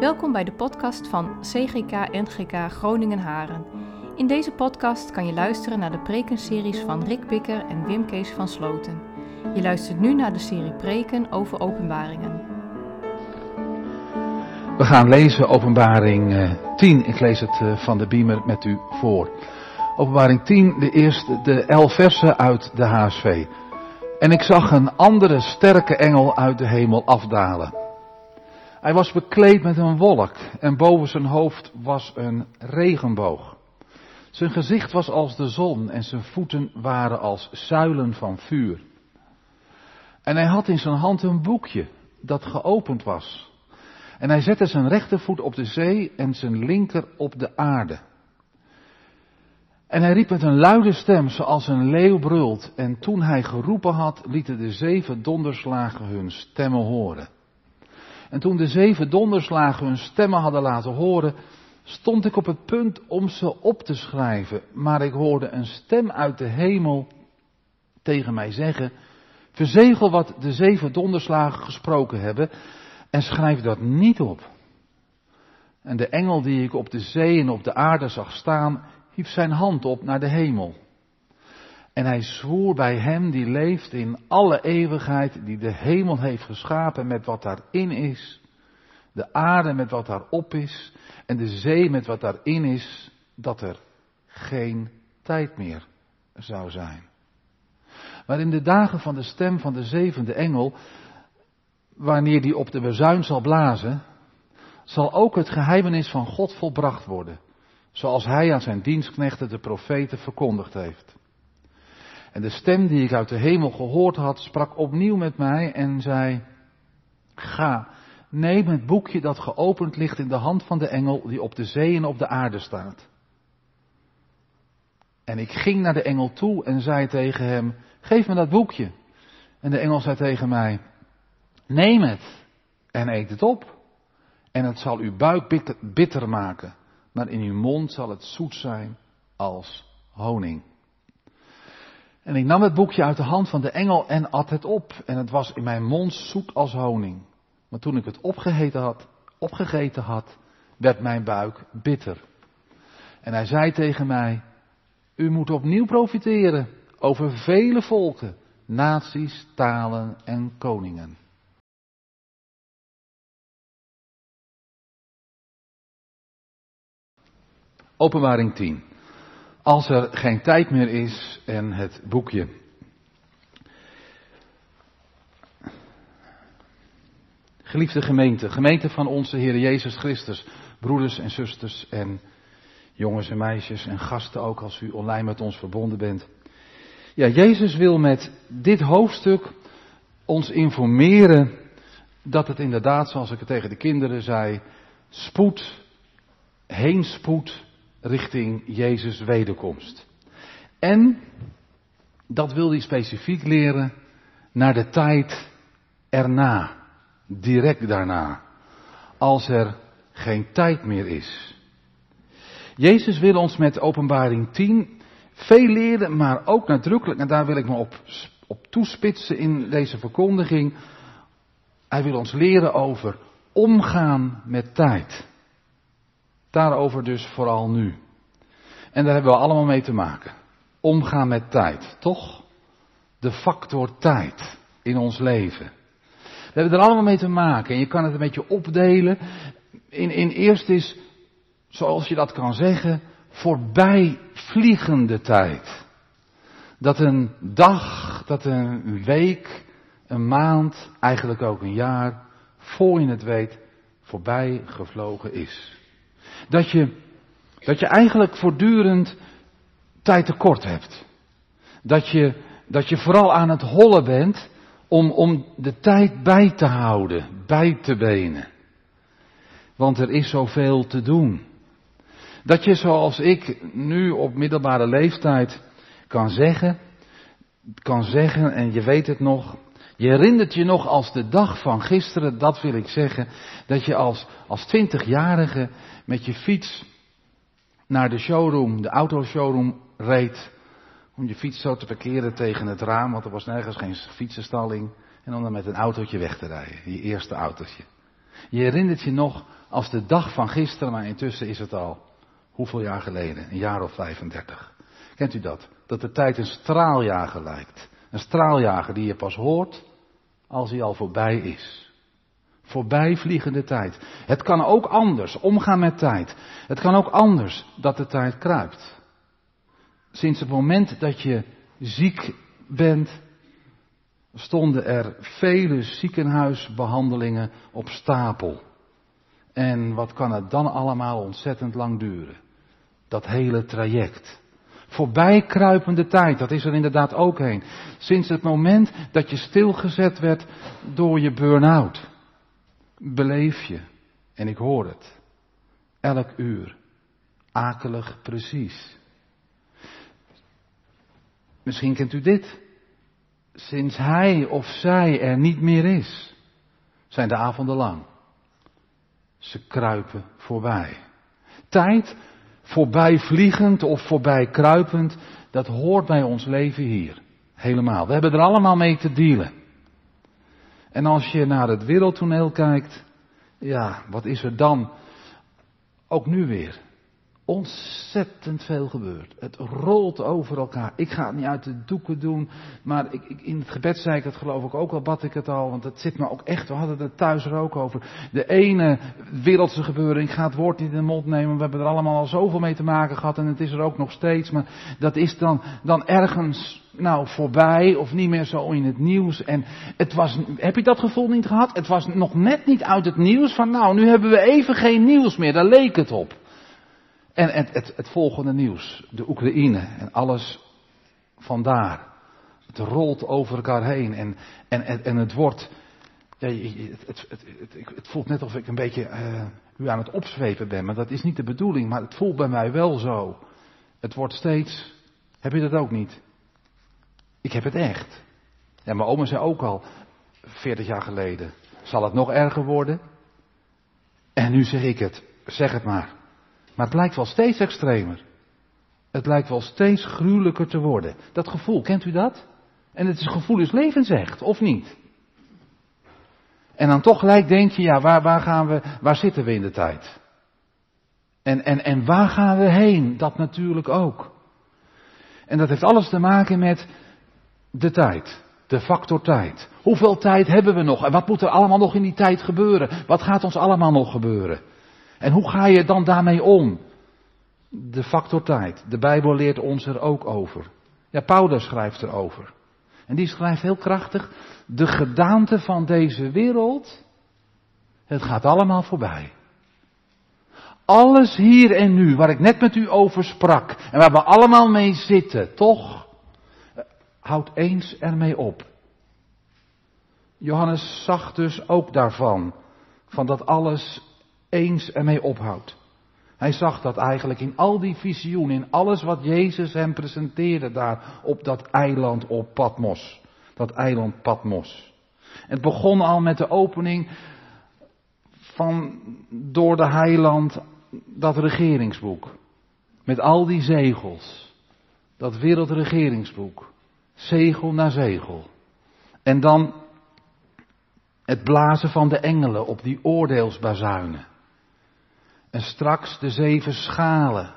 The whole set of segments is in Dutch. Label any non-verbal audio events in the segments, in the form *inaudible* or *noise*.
Welkom bij de podcast van CGK NGK Groningen Haren. In deze podcast kan je luisteren naar de prekenseries van Rick Bikker en Wim Kees van Sloten. Je luistert nu naar de serie preken over openbaringen. We gaan lezen openbaring 10. Ik lees het eh, van de beamer met u voor. Openbaring 10, de eerste, de elf versen uit de HSV. En ik zag een andere sterke engel uit de hemel afdalen. Hij was bekleed met een wolk en boven zijn hoofd was een regenboog. Zijn gezicht was als de zon en zijn voeten waren als zuilen van vuur. En hij had in zijn hand een boekje dat geopend was. En hij zette zijn rechtervoet op de zee en zijn linker op de aarde. En hij riep met een luide stem, zoals een leeuw brult. En toen hij geroepen had, lieten de zeven donderslagen hun stemmen horen. En toen de zeven donderslagen hun stemmen hadden laten horen, stond ik op het punt om ze op te schrijven. Maar ik hoorde een stem uit de hemel tegen mij zeggen, verzegel wat de zeven donderslagen gesproken hebben en schrijf dat niet op. En de engel die ik op de zee en op de aarde zag staan, hief zijn hand op naar de hemel. En hij zwoer bij hem die leeft in alle eeuwigheid, die de hemel heeft geschapen met wat daarin is, de aarde met wat daarop is, en de zee met wat daarin is, dat er geen tijd meer zou zijn. Maar in de dagen van de stem van de zevende engel, wanneer die op de bezuin zal blazen, zal ook het geheimenis van God volbracht worden zoals hij aan zijn dienstknechten de profeten verkondigd heeft. En de stem die ik uit de hemel gehoord had, sprak opnieuw met mij en zei, ga, neem het boekje dat geopend ligt in de hand van de engel die op de zee en op de aarde staat. En ik ging naar de engel toe en zei tegen hem, geef me dat boekje. En de engel zei tegen mij, neem het en eet het op. En het zal uw buik bitter, maken maar in uw mond zal het zoet zijn als honing. En ik nam het boekje uit de hand van de engel en at het op. En het was in mijn mond zoet als honing. Maar toen ik het opgegeten had, opgegeten had, werd mijn buik bitter. En hij zei tegen mij, u moet opnieuw profiteren over vele volken, naties, talen en koningen. Openbaring 10. Als er geen tijd meer is en het boekje. Geliefde gemeente, gemeente van onze Heer Jezus Christus, broeders en zusters en jongens en meisjes en gasten ook als u online met ons verbonden bent. Ja, Jezus wil met dit hoofdstuk ons informeren dat het inderdaad, zoals ik het tegen de kinderen zei, spoed, heenspoed richting Jezus' wederkomst. En dat wil hij specifiek leren naar de tijd erna, direct daarna, als er geen tijd meer is. Jezus wil ons met openbaring 10 veel leren, maar ook nadrukkelijk, en daar wil ik me op, op toespitsen in deze verkondiging. Hij wil ons leren over omgaan met tijd. Daarover dus vooral nu. En daar hebben we allemaal mee te maken. Omgaan met tijd, toch? De factor tijd in ons leven. We hebben er allemaal mee te maken. En je kan het een beetje opdelen. In, in eerst is, zoals je dat kan zeggen, voorbijvliegende tijd. Dat een dag, dat een week, een maand, eigenlijk ook een jaar, voor je het weet, voorbij gevlogen is. Dat je, dat je eigenlijk voortdurend tijd tekort hebt. Dat je, dat je vooral aan het hollen bent om, om de tijd bij te houden, bij te benen. Want er is zoveel te doen. Dat je zoals ik nu op middelbare leeftijd kan zeggen, kan zeggen, en je weet het nog, je herinnert je nog als de dag van gisteren, dat wil ik zeggen, dat je als, als twintigjarige met je fiets naar de showroom, de autoshowroom reed, om je fiets zo te parkeren tegen het raam, want er was nergens geen fietsenstalling, en om dan met een autootje weg te rijden, je eerste autootje. Je herinnert je nog als de dag van gisteren, maar intussen is het al hoeveel jaar geleden? Een jaar of 35. Kent u dat? Dat de tijd een straaljager lijkt. Een straaljager die je pas hoort als hij al voorbij is. Voorbijvliegende tijd. Het kan ook anders, omgaan met tijd. Het kan ook anders dat de tijd kruipt. Sinds het moment dat je ziek bent, stonden er vele ziekenhuisbehandelingen op stapel. En wat kan het dan allemaal ontzettend lang duren? Dat hele traject. Voorbijkruipende tijd, dat is er inderdaad ook heen. Sinds het moment dat je stilgezet werd door je burn-out. Beleef je, en ik hoor het, elk uur, akelig precies. Misschien kent u dit. Sinds hij of zij er niet meer is, zijn de avonden lang. Ze kruipen voorbij. Tijd voorbijvliegend of voorbij kruipend, dat hoort bij ons leven hier. Helemaal. We hebben er allemaal mee te dealen. En als je naar het wereldtoneel kijkt, ja, wat is er dan? Ook nu weer ontzettend veel gebeurt. Het rolt over elkaar. Ik ga het niet uit de doeken doen, maar ik, in het gebed zei ik het geloof ik ook al, bad ik het al, want het zit me ook echt, we hadden het thuis er ook over. De ene wereldse gebeuren, ik ga het woord niet in de mond nemen, we hebben er allemaal al zoveel mee te maken gehad en het is er ook nog steeds, maar dat is dan, dan ergens nou voorbij of niet meer zo in het nieuws. En het was, heb je dat gevoel niet gehad? Het was nog net niet uit het nieuws van nou, nu hebben we even geen nieuws meer, daar leek het op. En het, het, het volgende nieuws, de Oekraïne en alles vandaar. Het rolt over elkaar heen en, en, en, het wordt, ja, het, het, voelt net of ik een beetje uh, u aan het opzwepen ben, maar dat is niet de bedoeling, maar het voelt bij mij wel zo. Het wordt steeds, heb je dat ook niet? Ik heb het echt. Ja, mijn oma zei ook al, 40 jaar geleden, zal het nog erger worden? En nu zeg ik het, zeg het maar. Maar het lijkt wel steeds extremer. Het lijkt wel steeds gruwelijker te worden. Dat gevoel, kent u dat? En het gevoel is levensecht, of niet? En dan toch gelijk denk je, ja, waar, waar gaan we, waar zitten we in de tijd? En, en, en waar gaan we heen? Dat natuurlijk ook. En dat heeft alles te maken met de tijd. De factor tijd. Hoeveel tijd hebben we nog? En wat moet er allemaal nog in die tijd gebeuren? Wat gaat ons allemaal nog gebeuren? En hoe ga je dan daarmee om? De factor tijd. De Bijbel leert ons er ook over. Ja, Paulus schrijft erover. En die schrijft heel krachtig, de gedaante van deze wereld, het gaat allemaal voorbij. Alles hier en nu, waar ik net met u over sprak, en waar we allemaal mee zitten, toch? Houd eens ermee op. Johannes zag dus ook daarvan, van dat alles eens ermee ophoudt. Hij zag dat eigenlijk in al die visioenen, in alles wat Jezus hem presenteerde daar op dat eiland op Patmos. Dat eiland Patmos. Het begon al met de opening van door de heiland dat regeringsboek. Met al die zegels. Dat wereldregeringsboek. Zegel na zegel. En dan het blazen van de engelen op die oordeelsbazuinen. En straks de zeven schalen.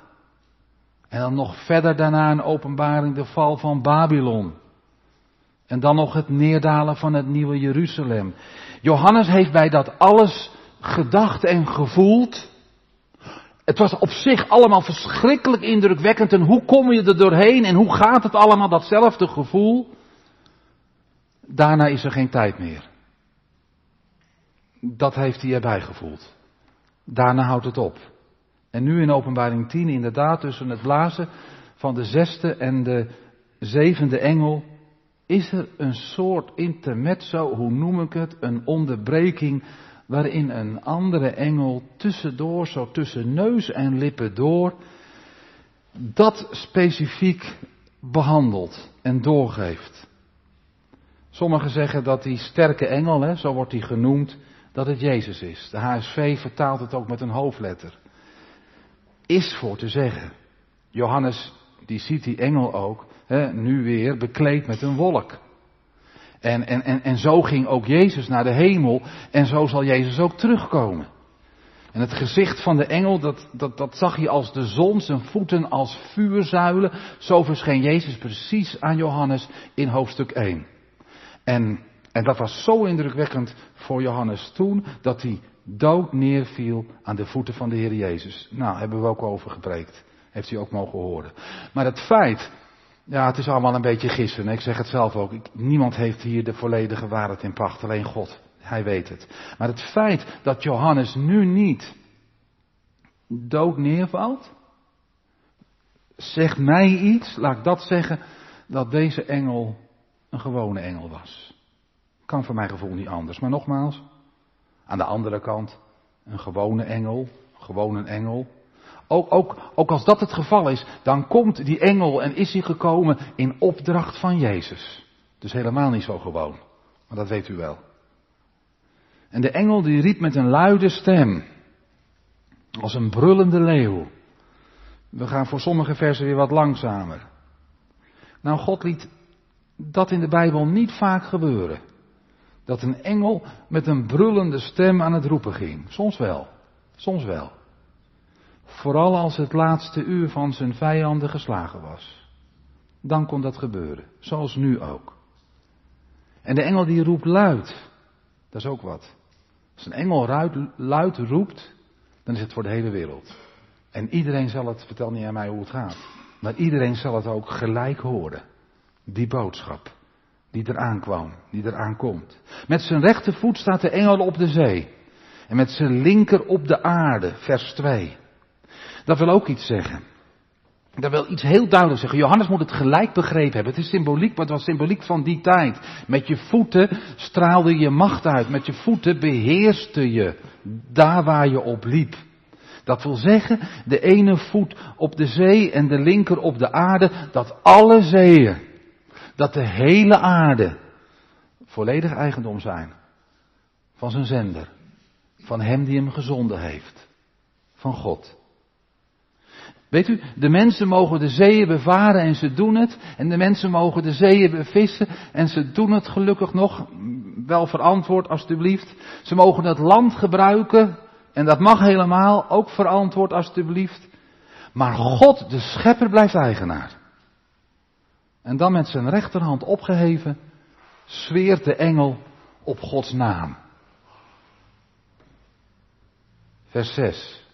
En dan nog verder daarna een openbaring de val van Babylon. En dan nog het neerdalen van het nieuwe Jeruzalem. Johannes heeft bij dat alles gedacht en gevoeld. Het was op zich allemaal verschrikkelijk indrukwekkend. En hoe kom je er doorheen en hoe gaat het allemaal, datzelfde gevoel. Daarna is er geen tijd meer. Dat heeft hij erbij gevoeld. Daarna houdt het op. En nu in openbaring 10 inderdaad tussen het blazen van de zesde en de zevende engel is er een soort intermezzo, hoe noem ik het, een onderbreking waarin een andere engel tussendoor, zo tussen neus en lippen door, dat specifiek behandelt en doorgeeft. Sommigen zeggen dat die sterke engel, hè, zo wordt hij genoemd, dat het Jezus is. De HSV vertaalt het ook met een hoofdletter. Is voor te zeggen. Johannes, die ziet die engel ook, hè, nu weer bekleed met een wolk. En, en, en, en zo ging ook Jezus naar de hemel en zo zal Jezus ook terugkomen. En het gezicht van de engel, dat, dat, dat zag je als de zon, zijn voeten als vuurzuilen. Zo verscheen Jezus precies aan Johannes in hoofdstuk 1. En, en dat was zo indrukwekkend voor Johannes toen, dat hij dood neerviel aan de voeten van de Heer Jezus. Nou, hebben we ook over gepreekt. Heeft u ook mogen horen. Maar het feit, ja, het is allemaal een beetje gissen. Ik zeg het zelf ook. Niemand heeft hier de volledige waarheid in pacht, alleen God. Hij weet het. Maar het feit dat Johannes nu niet dood neervalt, zegt mij iets, laat ik dat zeggen, dat deze engel een gewone engel was. Kan voor mijn gevoel niet anders. Maar nogmaals, aan de andere kant, een gewone engel, gewoon een engel. Ook, ook, ook als dat het geval is, dan komt die engel en is hij gekomen in opdracht van Jezus. Dus helemaal niet zo gewoon. Maar dat weet u wel. En de engel die riep met een luide stem, als een brullende leeuw. We gaan voor sommige versen weer wat langzamer. Nou, God liet dat in de Bijbel niet vaak gebeuren. Dat een engel met een brullende stem aan het roepen ging. Soms wel, soms wel. Vooral als het laatste uur van zijn vijanden geslagen was. Dan kon dat gebeuren, zoals nu ook. En de engel die roept luid, dat is ook wat. Als een engel luid, luid roept, dan is het voor de hele wereld. En iedereen zal het, vertel niet aan mij hoe het gaat, maar iedereen zal het ook gelijk horen. Die boodschap, die eraan kwam, die eraan komt. Met zijn rechtervoet staat de engel op de zee. En met zijn linker op de aarde, vers 2. Dat wil ook iets zeggen. Dat wil iets heel duidelijk zeggen. Johannes moet het gelijk begrepen hebben. Het is symboliek, maar het was symboliek van die tijd. Met je voeten straalde je macht uit. Met je voeten beheerste je daar waar je op liep. Dat wil zeggen, de ene voet op de zee en de linker op de aarde, dat alle zeeën, dat de hele aarde volledig eigendom zijn van zijn zender, van hem die hem gezonden heeft, van God. Weet u, de mensen mogen de zeeën bevaren en ze doen het. En de mensen mogen de zeeën bevissen en ze doen het gelukkig nog. Wel verantwoord alstublieft. Ze mogen het land gebruiken en dat mag helemaal, ook verantwoord alstublieft. Maar God, de schepper, blijft eigenaar. En dan met zijn rechterhand opgeheven, zweert de engel op Gods naam. Vers 6.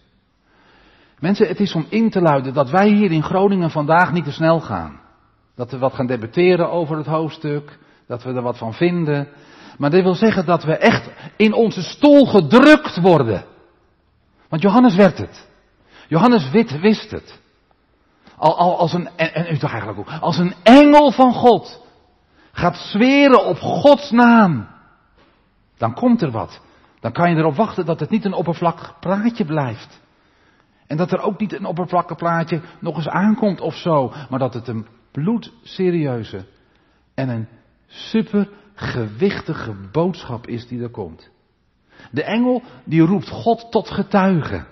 Mensen, het is om in te luiden dat wij hier in Groningen vandaag niet te snel gaan. Dat we wat gaan debatteren over het hoofdstuk, dat we er wat van vinden. Maar dit wil zeggen dat we echt in onze stoel gedrukt worden. Want Johannes werd het. Johannes wist het. Al, al als een, en, toch eigenlijk ook, als een engel van God gaat zweren op Gods naam, dan komt er wat. Dan kan je erop wachten dat het niet een oppervlakkig praatje blijft. En dat er ook niet een oppervlakkig plaatje nog eens aankomt of zo, maar dat het een bloedserieuze en een supergewichtige boodschap is die er komt. De engel die roept God tot getuige.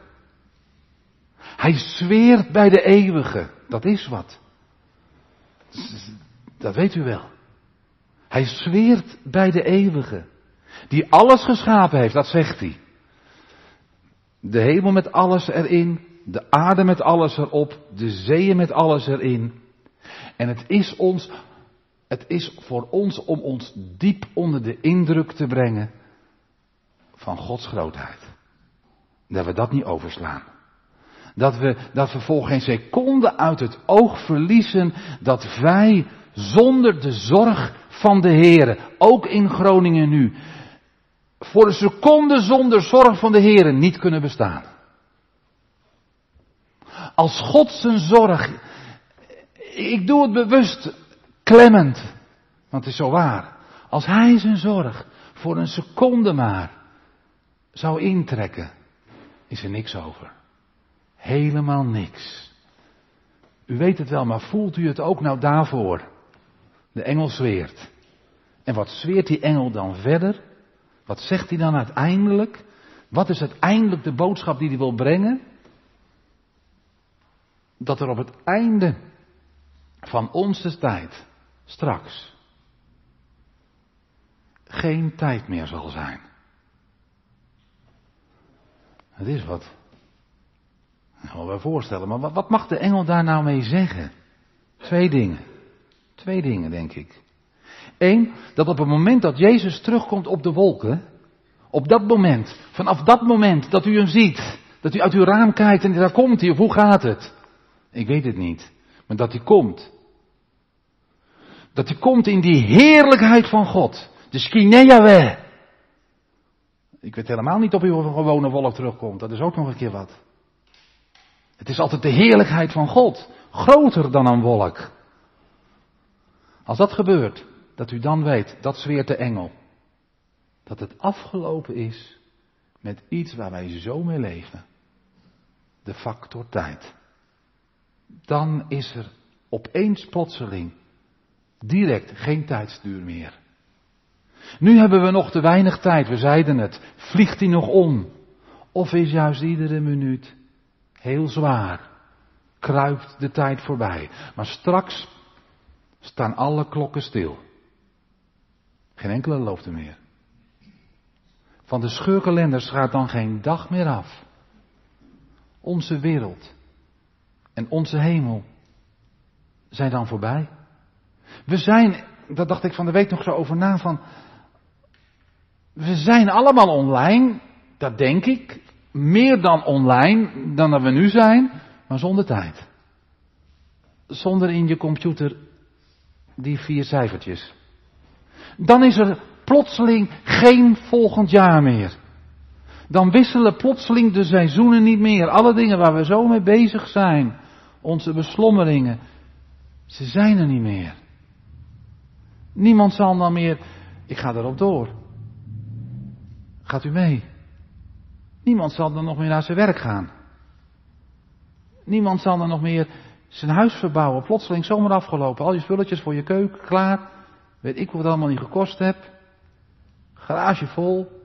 Hij zweert bij de eeuwige. Dat is wat. Dat weet u wel. Hij zweert bij de eeuwige. Die alles geschapen heeft, dat zegt hij. De hemel met alles erin, de aarde met alles erop, de zeeën met alles erin. En het is ons, het is voor ons om ons diep onder de indruk te brengen van Gods grootheid. Dat we dat niet overslaan. Dat we, dat we voor geen seconde uit het oog verliezen dat wij zonder de zorg van de Heer, ook in Groningen nu, voor een seconde zonder zorg van de Heer niet kunnen bestaan. Als God zijn zorg, ik doe het bewust klemmend, want het is zo waar. Als Hij zijn zorg voor een seconde maar zou intrekken, is er niks over. Helemaal niks. U weet het wel, maar voelt u het ook nou daarvoor? De engel zweert. En wat zweert die engel dan verder? Wat zegt hij dan uiteindelijk? Wat is uiteindelijk de boodschap die hij wil brengen? Dat er op het einde van onze tijd, straks, geen tijd meer zal zijn. Het is wat. Ik kan me voorstellen, maar wat, wat mag de engel daar nou mee zeggen? Twee dingen. Twee dingen, denk ik. Eén, dat op het moment dat Jezus terugkomt op de wolken, op dat moment, vanaf dat moment dat u hem ziet, dat u uit uw raam kijkt en daar komt hij, of hoe gaat het? Ik weet het niet, maar dat hij komt. Dat hij komt in die heerlijkheid van God, de Skineawe. Ik weet helemaal niet of u op een gewone wolk terugkomt, dat is ook nog een keer wat. Het is altijd de heerlijkheid van God, groter dan een wolk. Als dat gebeurt, dat u dan weet, dat zweert de engel. Dat het afgelopen is met iets waar wij zo mee leven. De factor tijd. Dan is er opeens plotseling direct geen tijdsduur meer. Nu hebben we nog te weinig tijd, we zeiden het. Vliegt hij nog om? Of is juist iedere minuut heel zwaar? Kruipt de tijd voorbij. Maar straks staan alle klokken stil. Geen enkele loofde meer. Van de scheurkalenders gaat dan geen dag meer af. Onze wereld en onze hemel zijn dan voorbij. We zijn, dat dacht ik van de week nog zo over na, van. We zijn allemaal online, dat denk ik. Meer dan online dan dat we nu zijn, maar zonder tijd. Zonder in je computer die vier cijfertjes. Dan is er plotseling geen volgend jaar meer. Dan wisselen plotseling de seizoenen niet meer. Alle dingen waar we zo mee bezig zijn, onze beslommeringen, ze zijn er niet meer. Niemand zal dan meer, ik ga erop door. Gaat u mee? Niemand zal dan nog meer naar zijn werk gaan. Niemand zal dan nog meer zijn huis verbouwen. Plotseling zomaar afgelopen. Al je spulletjes voor je keuken klaar. Weet ik wat het allemaal niet gekost heb. Garage vol.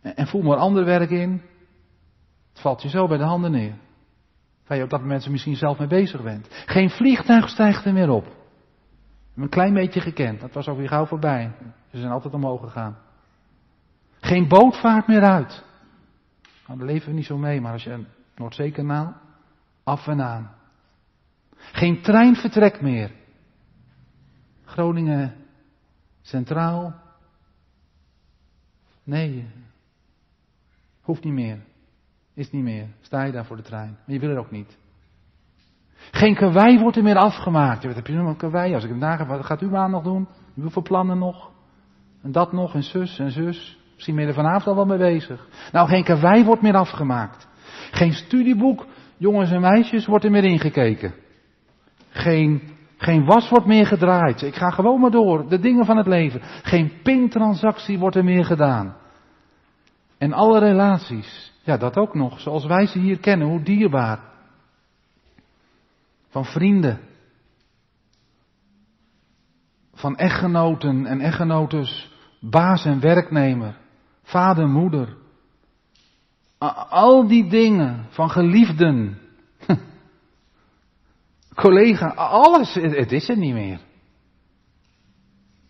En voel maar ander werk in. Het valt je zo bij de handen neer. Waar je op dat moment misschien zelf mee bezig bent. Geen vliegtuig stijgt er meer op. Een klein beetje gekend. Dat was ook weer gauw voorbij. Ze zijn altijd omhoog gegaan. Geen boot vaart meer uit. Nou, daar leven we niet zo mee, maar als je Noordzeekanaal, af en aan. Geen trein vertrekt meer. Groningen Centraal. Nee, hoeft niet meer. Is niet meer. Sta je daar voor de trein. Maar je wil er ook niet. Geen karwei wordt er meer afgemaakt. Wat heb je nu met karwei? Als ik hem nagaat, wat gaat u nog doen? Hoeveel plannen nog? En dat nog, en zus en zus. Misschien ben je er vanavond al wel mee bezig. Nou, geen karwei wordt meer afgemaakt. Geen studieboek, jongens en meisjes, wordt er meer ingekeken. Geen, geen was wordt meer gedraaid. Ik ga gewoon maar door. De dingen van het leven. Geen pintransactie wordt er meer gedaan. En alle relaties. Ja, dat ook nog. Zoals wij ze hier kennen. Hoe dierbaar. Van vrienden. Van echtgenoten en echtgenotes. Baas en werknemer. Vader, moeder. Al die dingen van geliefden *laughs* collega, alles, het is er niet meer.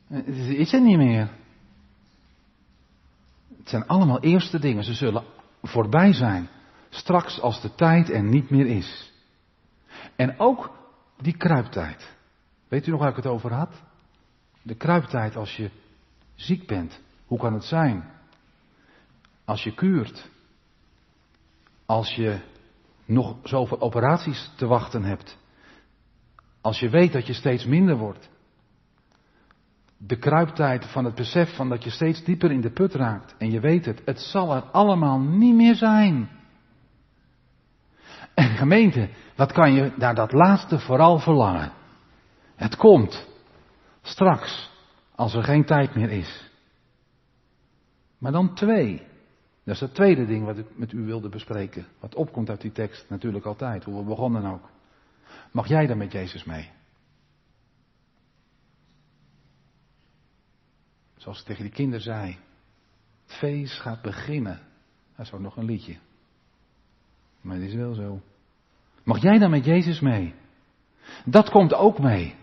Het is er niet meer. Het zijn allemaal eerste dingen. Ze zullen voorbij zijn. Straks als de tijd er niet meer is. En ook die kruiptijd. Weet u nog waar ik het over had? De kruiptijd als je ziek bent. Hoe kan het zijn? Als je kuurt. Als je nog zoveel operaties te wachten hebt. Als je weet dat je steeds minder wordt. De kruiptijd van het besef van dat je steeds dieper in de put raakt. En je weet het, het zal er allemaal niet meer zijn. En gemeente, wat kan je naar dat laatste vooral verlangen? Het komt. Straks, als er geen tijd meer is. Maar dan twee. Dat is het tweede ding wat ik met u wilde bespreken. Wat opkomt uit die tekst natuurlijk altijd, hoe we begonnen ook. Mag jij dan met Jezus mee? Zoals ik tegen die kinderen zei. Het feest gaat beginnen. Dat is ook nog een liedje. Maar het is wel zo. Mag jij dan met Jezus mee? Dat komt ook mee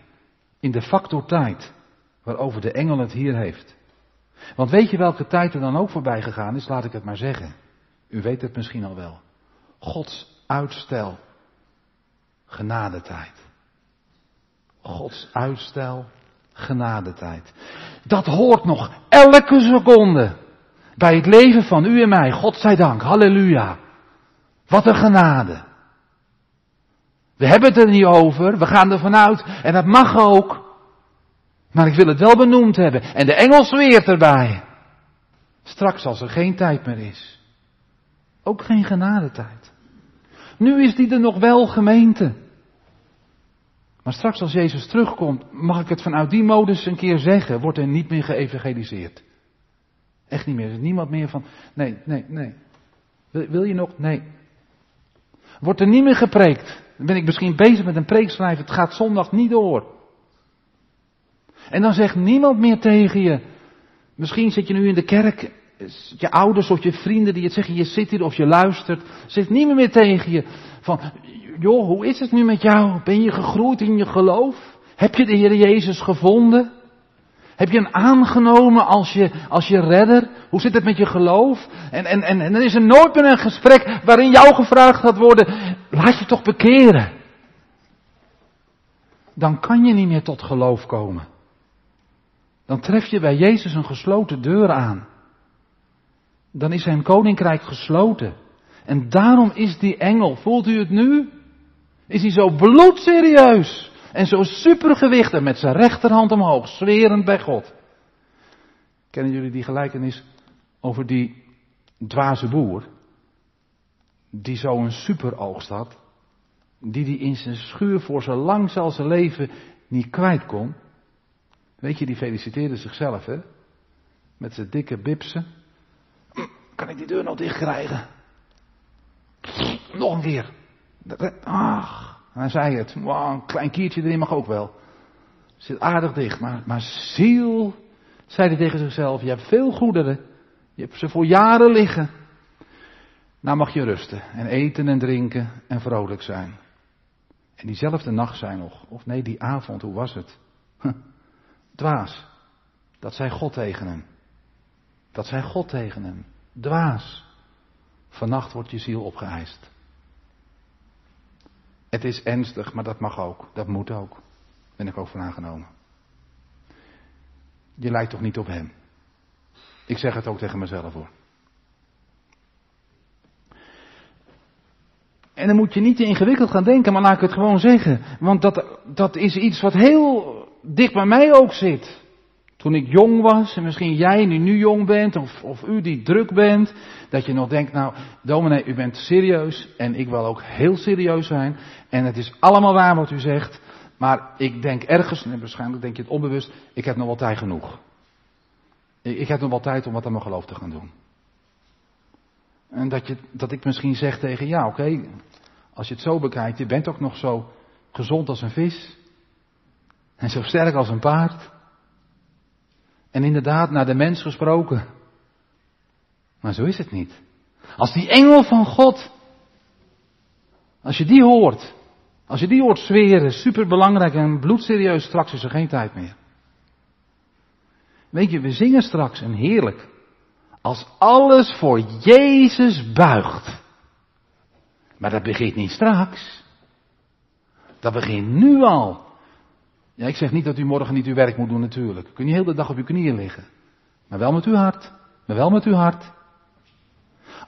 in de factor tijd waarover de engel het hier heeft. Want weet je welke tijd er dan ook voorbij gegaan is? Laat ik het maar zeggen. U weet het misschien al wel. Gods uitstel. Genadetijd. Gods uitstel. Genadetijd. Dat hoort nog elke seconde bij het leven van u en mij. God zij dank. Halleluja. Wat een genade. We hebben het er niet over. We gaan er vanuit. En dat mag ook. Maar ik wil het wel benoemd hebben. En de engel zweert erbij. Straks als er geen tijd meer is. Ook geen genadetijd. Nu is die er nog wel gemeente. Maar straks als Jezus terugkomt, mag ik het vanuit die modus een keer zeggen, wordt er niet meer geëvangeliseerd. Echt niet meer. Er is niemand meer van, nee, nee, nee. Wil, je nog? Nee. Wordt er niet meer gepreekt. Dan ben ik misschien bezig met een preekschrijf, het gaat zondag niet door. En dan zegt niemand meer tegen je, misschien zit je nu in de kerk, je ouders of je vrienden die het zeggen, je zit hier of je luistert, zegt niemand meer tegen je van, joh, hoe is het nu met jou? Ben je gegroeid in je geloof? Heb je de Heer Jezus gevonden? Heb je hem aangenomen als je, als je redder? Hoe zit het met je geloof? En, en, en, en dan is er nooit meer een gesprek waarin jou gevraagd gaat worden, laat je toch bekeren. Dan kan je niet meer tot geloof komen. Dan tref je bij Jezus een gesloten deur aan. Dan is zijn koninkrijk gesloten. En daarom is die engel, voelt u het nu? Is hij zo bloedserieus en zo supergewichtig met zijn rechterhand omhoog, zwerend bij God. Kennen jullie die gelijkenis over die dwaze boer? Die zo'n superoogst had, die die in zijn schuur voor zo lang zijn leven niet kwijt kon. Weet je, die feliciteerde zichzelf, hè? Met zijn dikke bipsen. Kan ik die deur nog dicht krijgen? Nog een keer. Ach, hij zei het. Een klein kiertje erin mag ook wel. Zit aardig dicht. Maar, maar ziel, zei hij tegen zichzelf, je hebt veel goederen. Je hebt ze voor jaren liggen. Nou mag je rusten en eten en drinken en vrolijk zijn. En diezelfde nacht zijn nog, of nee, die avond, hoe was het? Dwaas. Dat zei God tegen hem. Dat zei God tegen hem. Dwaas. Vannacht wordt je ziel opgeëist. Het is ernstig, maar dat mag ook. Dat moet ook. Ben ik ook van aangenomen. Je lijkt toch niet op hem? Ik zeg het ook tegen mezelf hoor. En dan moet je niet te ingewikkeld gaan denken, maar laat ik het gewoon zeggen. Want dat, dat is iets wat heel dicht bij mij ook zit. Toen ik jong was, en misschien jij die nu jong bent, of, of u die druk bent, dat je nog denkt, nou, dominee, u bent serieus, en ik wil ook heel serieus zijn, en het is allemaal waar wat u zegt, maar ik denk ergens, en waarschijnlijk denk je het onbewust, ik heb nog wel tijd genoeg. Ik, ik heb nog wel tijd om wat aan mijn geloof te gaan doen. En dat, je, dat ik misschien zeg tegen, ja oké, als je het zo bekijkt, je bent ook nog zo gezond als een vis, en zo sterk als een paard. En inderdaad, naar de mens gesproken. Maar zo is het niet. Als die engel van God, als je die hoort, als je die hoort zweren, superbelangrijk en bloedserieus, straks is er geen tijd meer. Weet je, we zingen straks en heerlijk. Als alles voor Jezus buigt. Maar dat begint niet straks. Dat begint nu al. Ja, ik zeg niet dat u morgen niet uw werk moet doen natuurlijk. U kunt niet heel de dag op uw knieën liggen. Maar wel met uw hart. Maar wel met uw hart.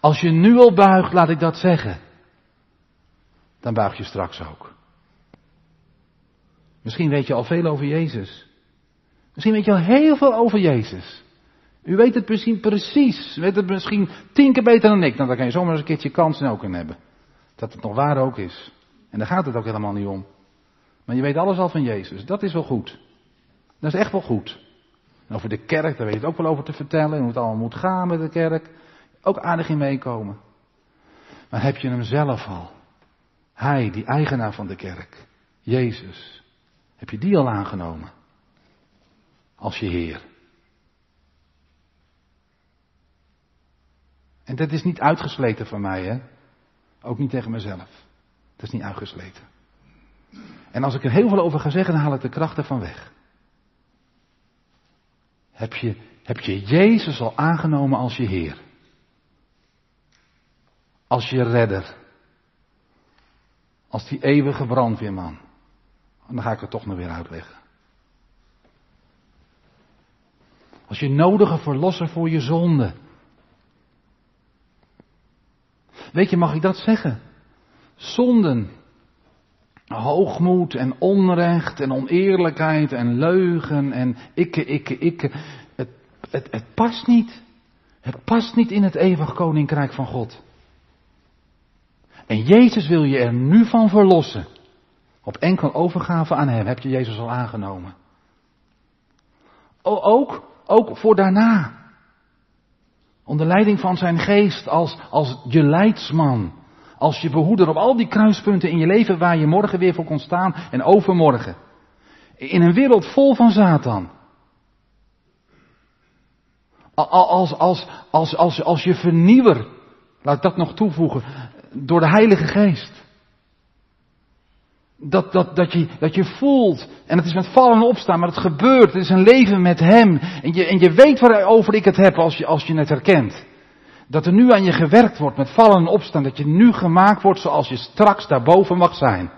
Als je nu al buigt, laat ik dat zeggen. Dan buig je straks ook. Misschien weet je al veel over Jezus. Misschien weet je al heel veel over Jezus. U weet het misschien precies. U weet het misschien tien keer beter dan ik. Nou, dan kan je zomaar eens een keertje kans en ook in hebben. Dat het nog waar ook is. En daar gaat het ook helemaal niet om. Maar je weet alles al van Jezus. Dat is wel goed. Dat is echt wel goed. En over de kerk, daar weet je het ook wel over te vertellen. En hoe het allemaal moet gaan met de kerk. Ook aardig in meekomen. Maar heb je hem zelf al? Hij, die eigenaar van de kerk. Jezus. Heb je die al aangenomen? Als je Heer. En dat is niet uitgesleten van mij, hè? Ook niet tegen mezelf. Dat is niet uitgesleten. En als ik er heel veel over ga zeggen, dan haal ik de kracht ervan weg. Heb je Heb je Jezus al aangenomen als je Heer? Als je redder? Als die eeuwige brandweerman? En dan ga ik het toch nog weer uitleggen. Als je nodige verlosser voor je zonde. Weet je, mag ik dat zeggen? Zonden, hoogmoed en onrecht en oneerlijkheid en leugen en ikke, ikke, ikke. Het, het, het past niet. Het past niet in het eeuwig koninkrijk van God. En Jezus wil je er nu van verlossen. Op enkel overgave aan Hem heb je Jezus al aangenomen. Ook, ook voor daarna. Onder leiding van zijn geest als, als je leidsman. Als je behoeder op al die kruispunten in je leven waar je morgen weer voor kon staan en overmorgen. In een wereld vol van Satan. Als, als, als, als, als je vernieuwer, laat ik dat nog toevoegen, door de Heilige Geest. Dat, dat, dat, je, dat je voelt, en het is met vallen en opstaan, maar het gebeurt, het is een leven met Hem. En je, en je weet waarover ik het heb als je, als je het herkent. Dat er nu aan je gewerkt wordt met vallen en opstaan, dat je nu gemaakt wordt zoals je straks daarboven mag zijn.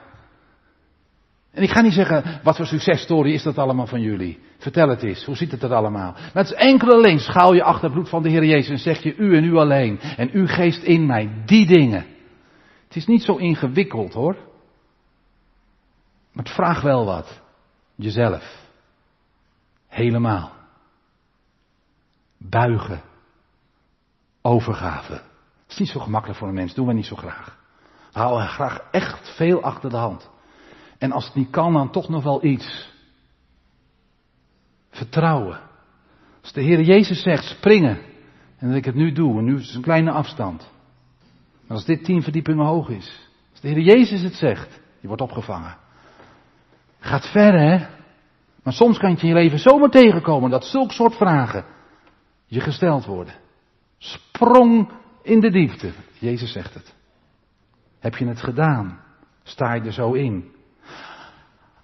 En ik ga niet zeggen, wat voor successtory is dat allemaal van jullie? Vertel het eens, hoe ziet het er allemaal? Met enkele alleen schaal je achter het bloed van de Heer Jezus en zeg je u en u alleen. En u geest in mij die dingen. Het is niet zo ingewikkeld hoor. Maar het vraagt wel wat. Jezelf. Helemaal. Buigen. Overgave. Het is niet zo gemakkelijk voor een mens, doen we niet zo graag. We houden graag echt veel achter de hand. En als het niet kan, dan toch nog wel iets. Vertrouwen. Als de Heer Jezus zegt springen, en dat ik het nu doe, en nu is het een kleine afstand. Maar als dit tien verdiepingen hoog is, als de Heer Jezus het zegt, je wordt opgevangen. Gaat ver, hè? Maar soms kan je in je leven zomaar tegenkomen dat zulke soort vragen je gesteld worden. Sprong in de diepte. Jezus zegt het. Heb je het gedaan? Sta je er zo in?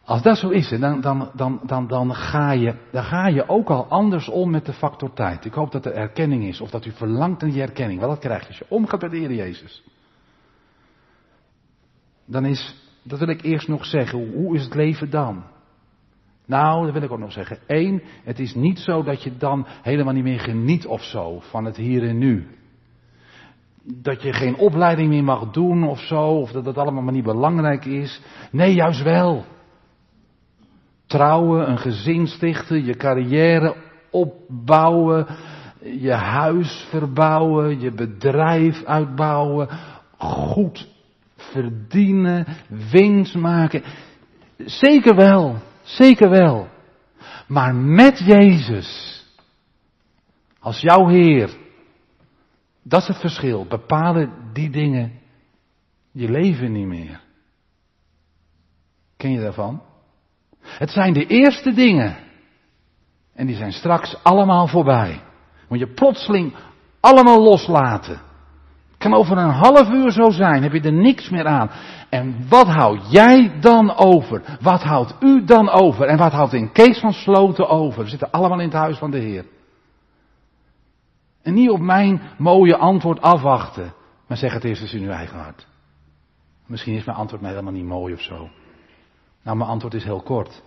Als dat zo is, dan, dan, dan, dan, dan, ga je, dan ga je ook al anders om met de factor tijd. Ik hoop dat er erkenning is, of dat u verlangt naar die erkenning. Wel, dat krijg je als je omgaat met de Heer Jezus. Dan is, dat wil ik eerst nog zeggen, hoe is het leven dan? Nou, dat wil ik ook nog zeggen. Eén, het is niet zo dat je dan helemaal niet meer geniet of zo van het hier en nu. Dat je geen opleiding meer mag doen of zo, of dat dat allemaal maar niet belangrijk is. Nee, juist wel trouwen, een gezin stichten, je carrière opbouwen, je huis verbouwen, je bedrijf uitbouwen, goed verdienen, winst maken. Zeker wel, zeker wel. Maar met Jezus, als jouw Heer, dat is het verschil. Bepalen die dingen je leven niet meer. Ken je daarvan? Het zijn de eerste dingen. En die zijn straks allemaal voorbij. Moet je plotseling allemaal loslaten. Kan over een half uur zo zijn, heb je er niks meer aan. En wat houd jij dan over? Wat houdt u dan over? En wat houdt in Kees van Sloten over? We zitten allemaal in het huis van de Heer. En niet op mijn mooie antwoord afwachten, maar zeg het eerst eens in uw eigen hart. Misschien is mijn antwoord mij helemaal niet mooi of zo. Nou, mijn antwoord is heel kort.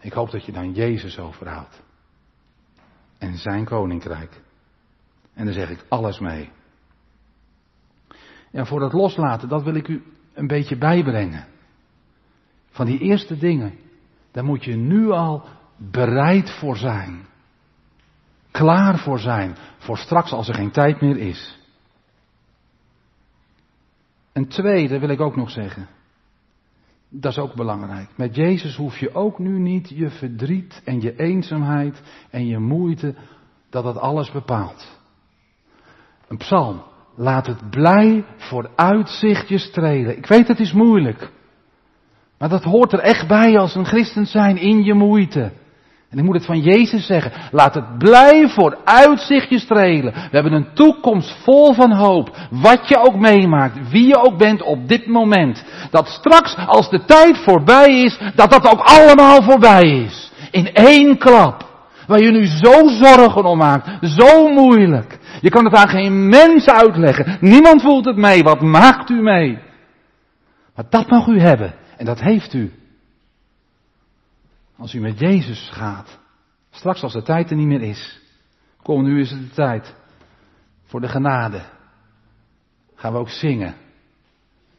Ik hoop dat je dan Jezus overhoudt. En zijn koninkrijk. En daar zeg ik alles mee. En voor dat loslaten, dat wil ik u een beetje bijbrengen. Van die eerste dingen, daar moet je nu al bereid voor zijn. Klaar voor zijn, voor straks als er geen tijd meer is. Een tweede wil ik ook nog zeggen. Dat is ook belangrijk. Met Jezus hoef je ook nu niet je verdriet en je eenzaamheid en je moeite, dat dat alles bepaalt. Een psalm. Laat het blij voor uitzicht je strelen. Ik weet het is moeilijk. Maar dat hoort er echt bij als een christen zijn in je moeite. En ik moet het van Jezus zeggen. Laat het blij voor uitzicht je strelen. We hebben een toekomst vol van hoop. Wat je ook meemaakt, wie je ook bent op dit moment. Dat straks, als de tijd voorbij is, dat dat ook allemaal voorbij is. In één klap. Waar je nu zo zorgen om maakt. Zo moeilijk. Je kan het aan geen mens uitleggen. Niemand voelt het mee. Wat maakt u mee? Maar dat mag u hebben. En dat heeft u. Als u met Jezus gaat. Straks als de tijd er niet meer is. Kom, nu is het de tijd. Voor de genade. Gaan we ook zingen.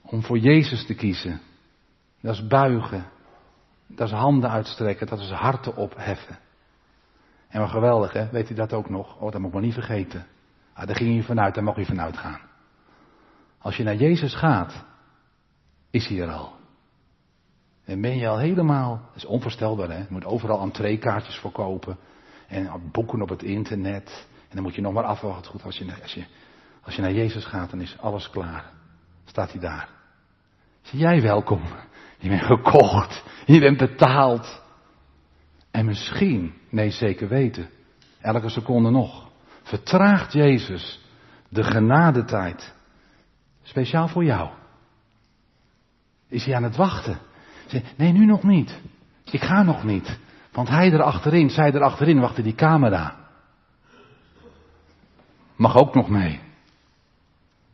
Om voor Jezus te kiezen. Dat is buigen. Dat is handen uitstrekken. Dat is harten opheffen. En wat geweldig, hè? Weet u dat ook nog? Oh, dat moet ik maar niet vergeten. Ah, daar ging je vanuit, daar mag je vanuit gaan. Als je naar Jezus gaat, is hij er al. En ben je al helemaal, dat is onvoorstelbaar hè, je moet overal entreekaartjes verkopen. En boeken op het internet. En dan moet je nog maar afwachten. Goed, als je, als je, als je naar Jezus gaat, dan is alles klaar. Staat hij daar. Zie jij welkom. Je bent gekocht. Je bent betaald. En misschien, nee zeker weten, elke seconde nog, vertraagt Jezus de genadetijd. Speciaal voor jou. Is hij aan het wachten? Nee, nu nog niet. Ik ga nog niet. Want hij erachterin, zij erachterin, wachtte die camera. Mag ook nog mee.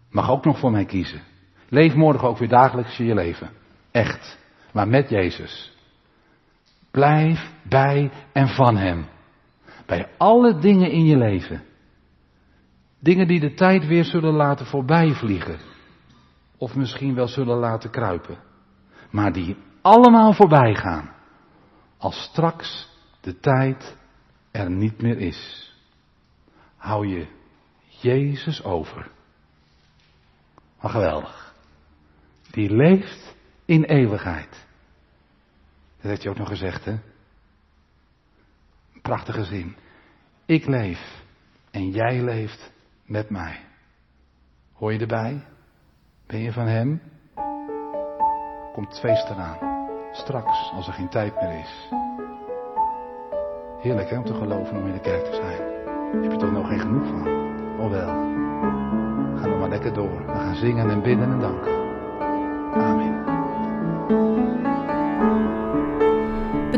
Mag ook nog voor mij kiezen. Leef morgen ook weer dagelijks in je leven. Echt. Maar met Jezus. Blijf bij en van Hem. Bij alle dingen in je leven. Dingen die de tijd weer zullen laten voorbijvliegen. Of misschien wel zullen laten kruipen. Maar die allemaal voorbij gaan. Als straks de tijd er niet meer is. Hou je Jezus over. Maar geweldig. Die leeft in eeuwigheid. Dat heeft hij ook nog gezegd, hè? Prachtige zin. Ik leef en jij leeft met mij. Hoor je erbij? Ben je van hem? Komt feest eraan. Straks, als er geen tijd meer is. Heerlijk hè, om te geloven om in de kerk te zijn. Heb je toch nog geen genoeg van? Oh wel. Ga nog maar lekker door. We gaan zingen en bidden en danken. Amen.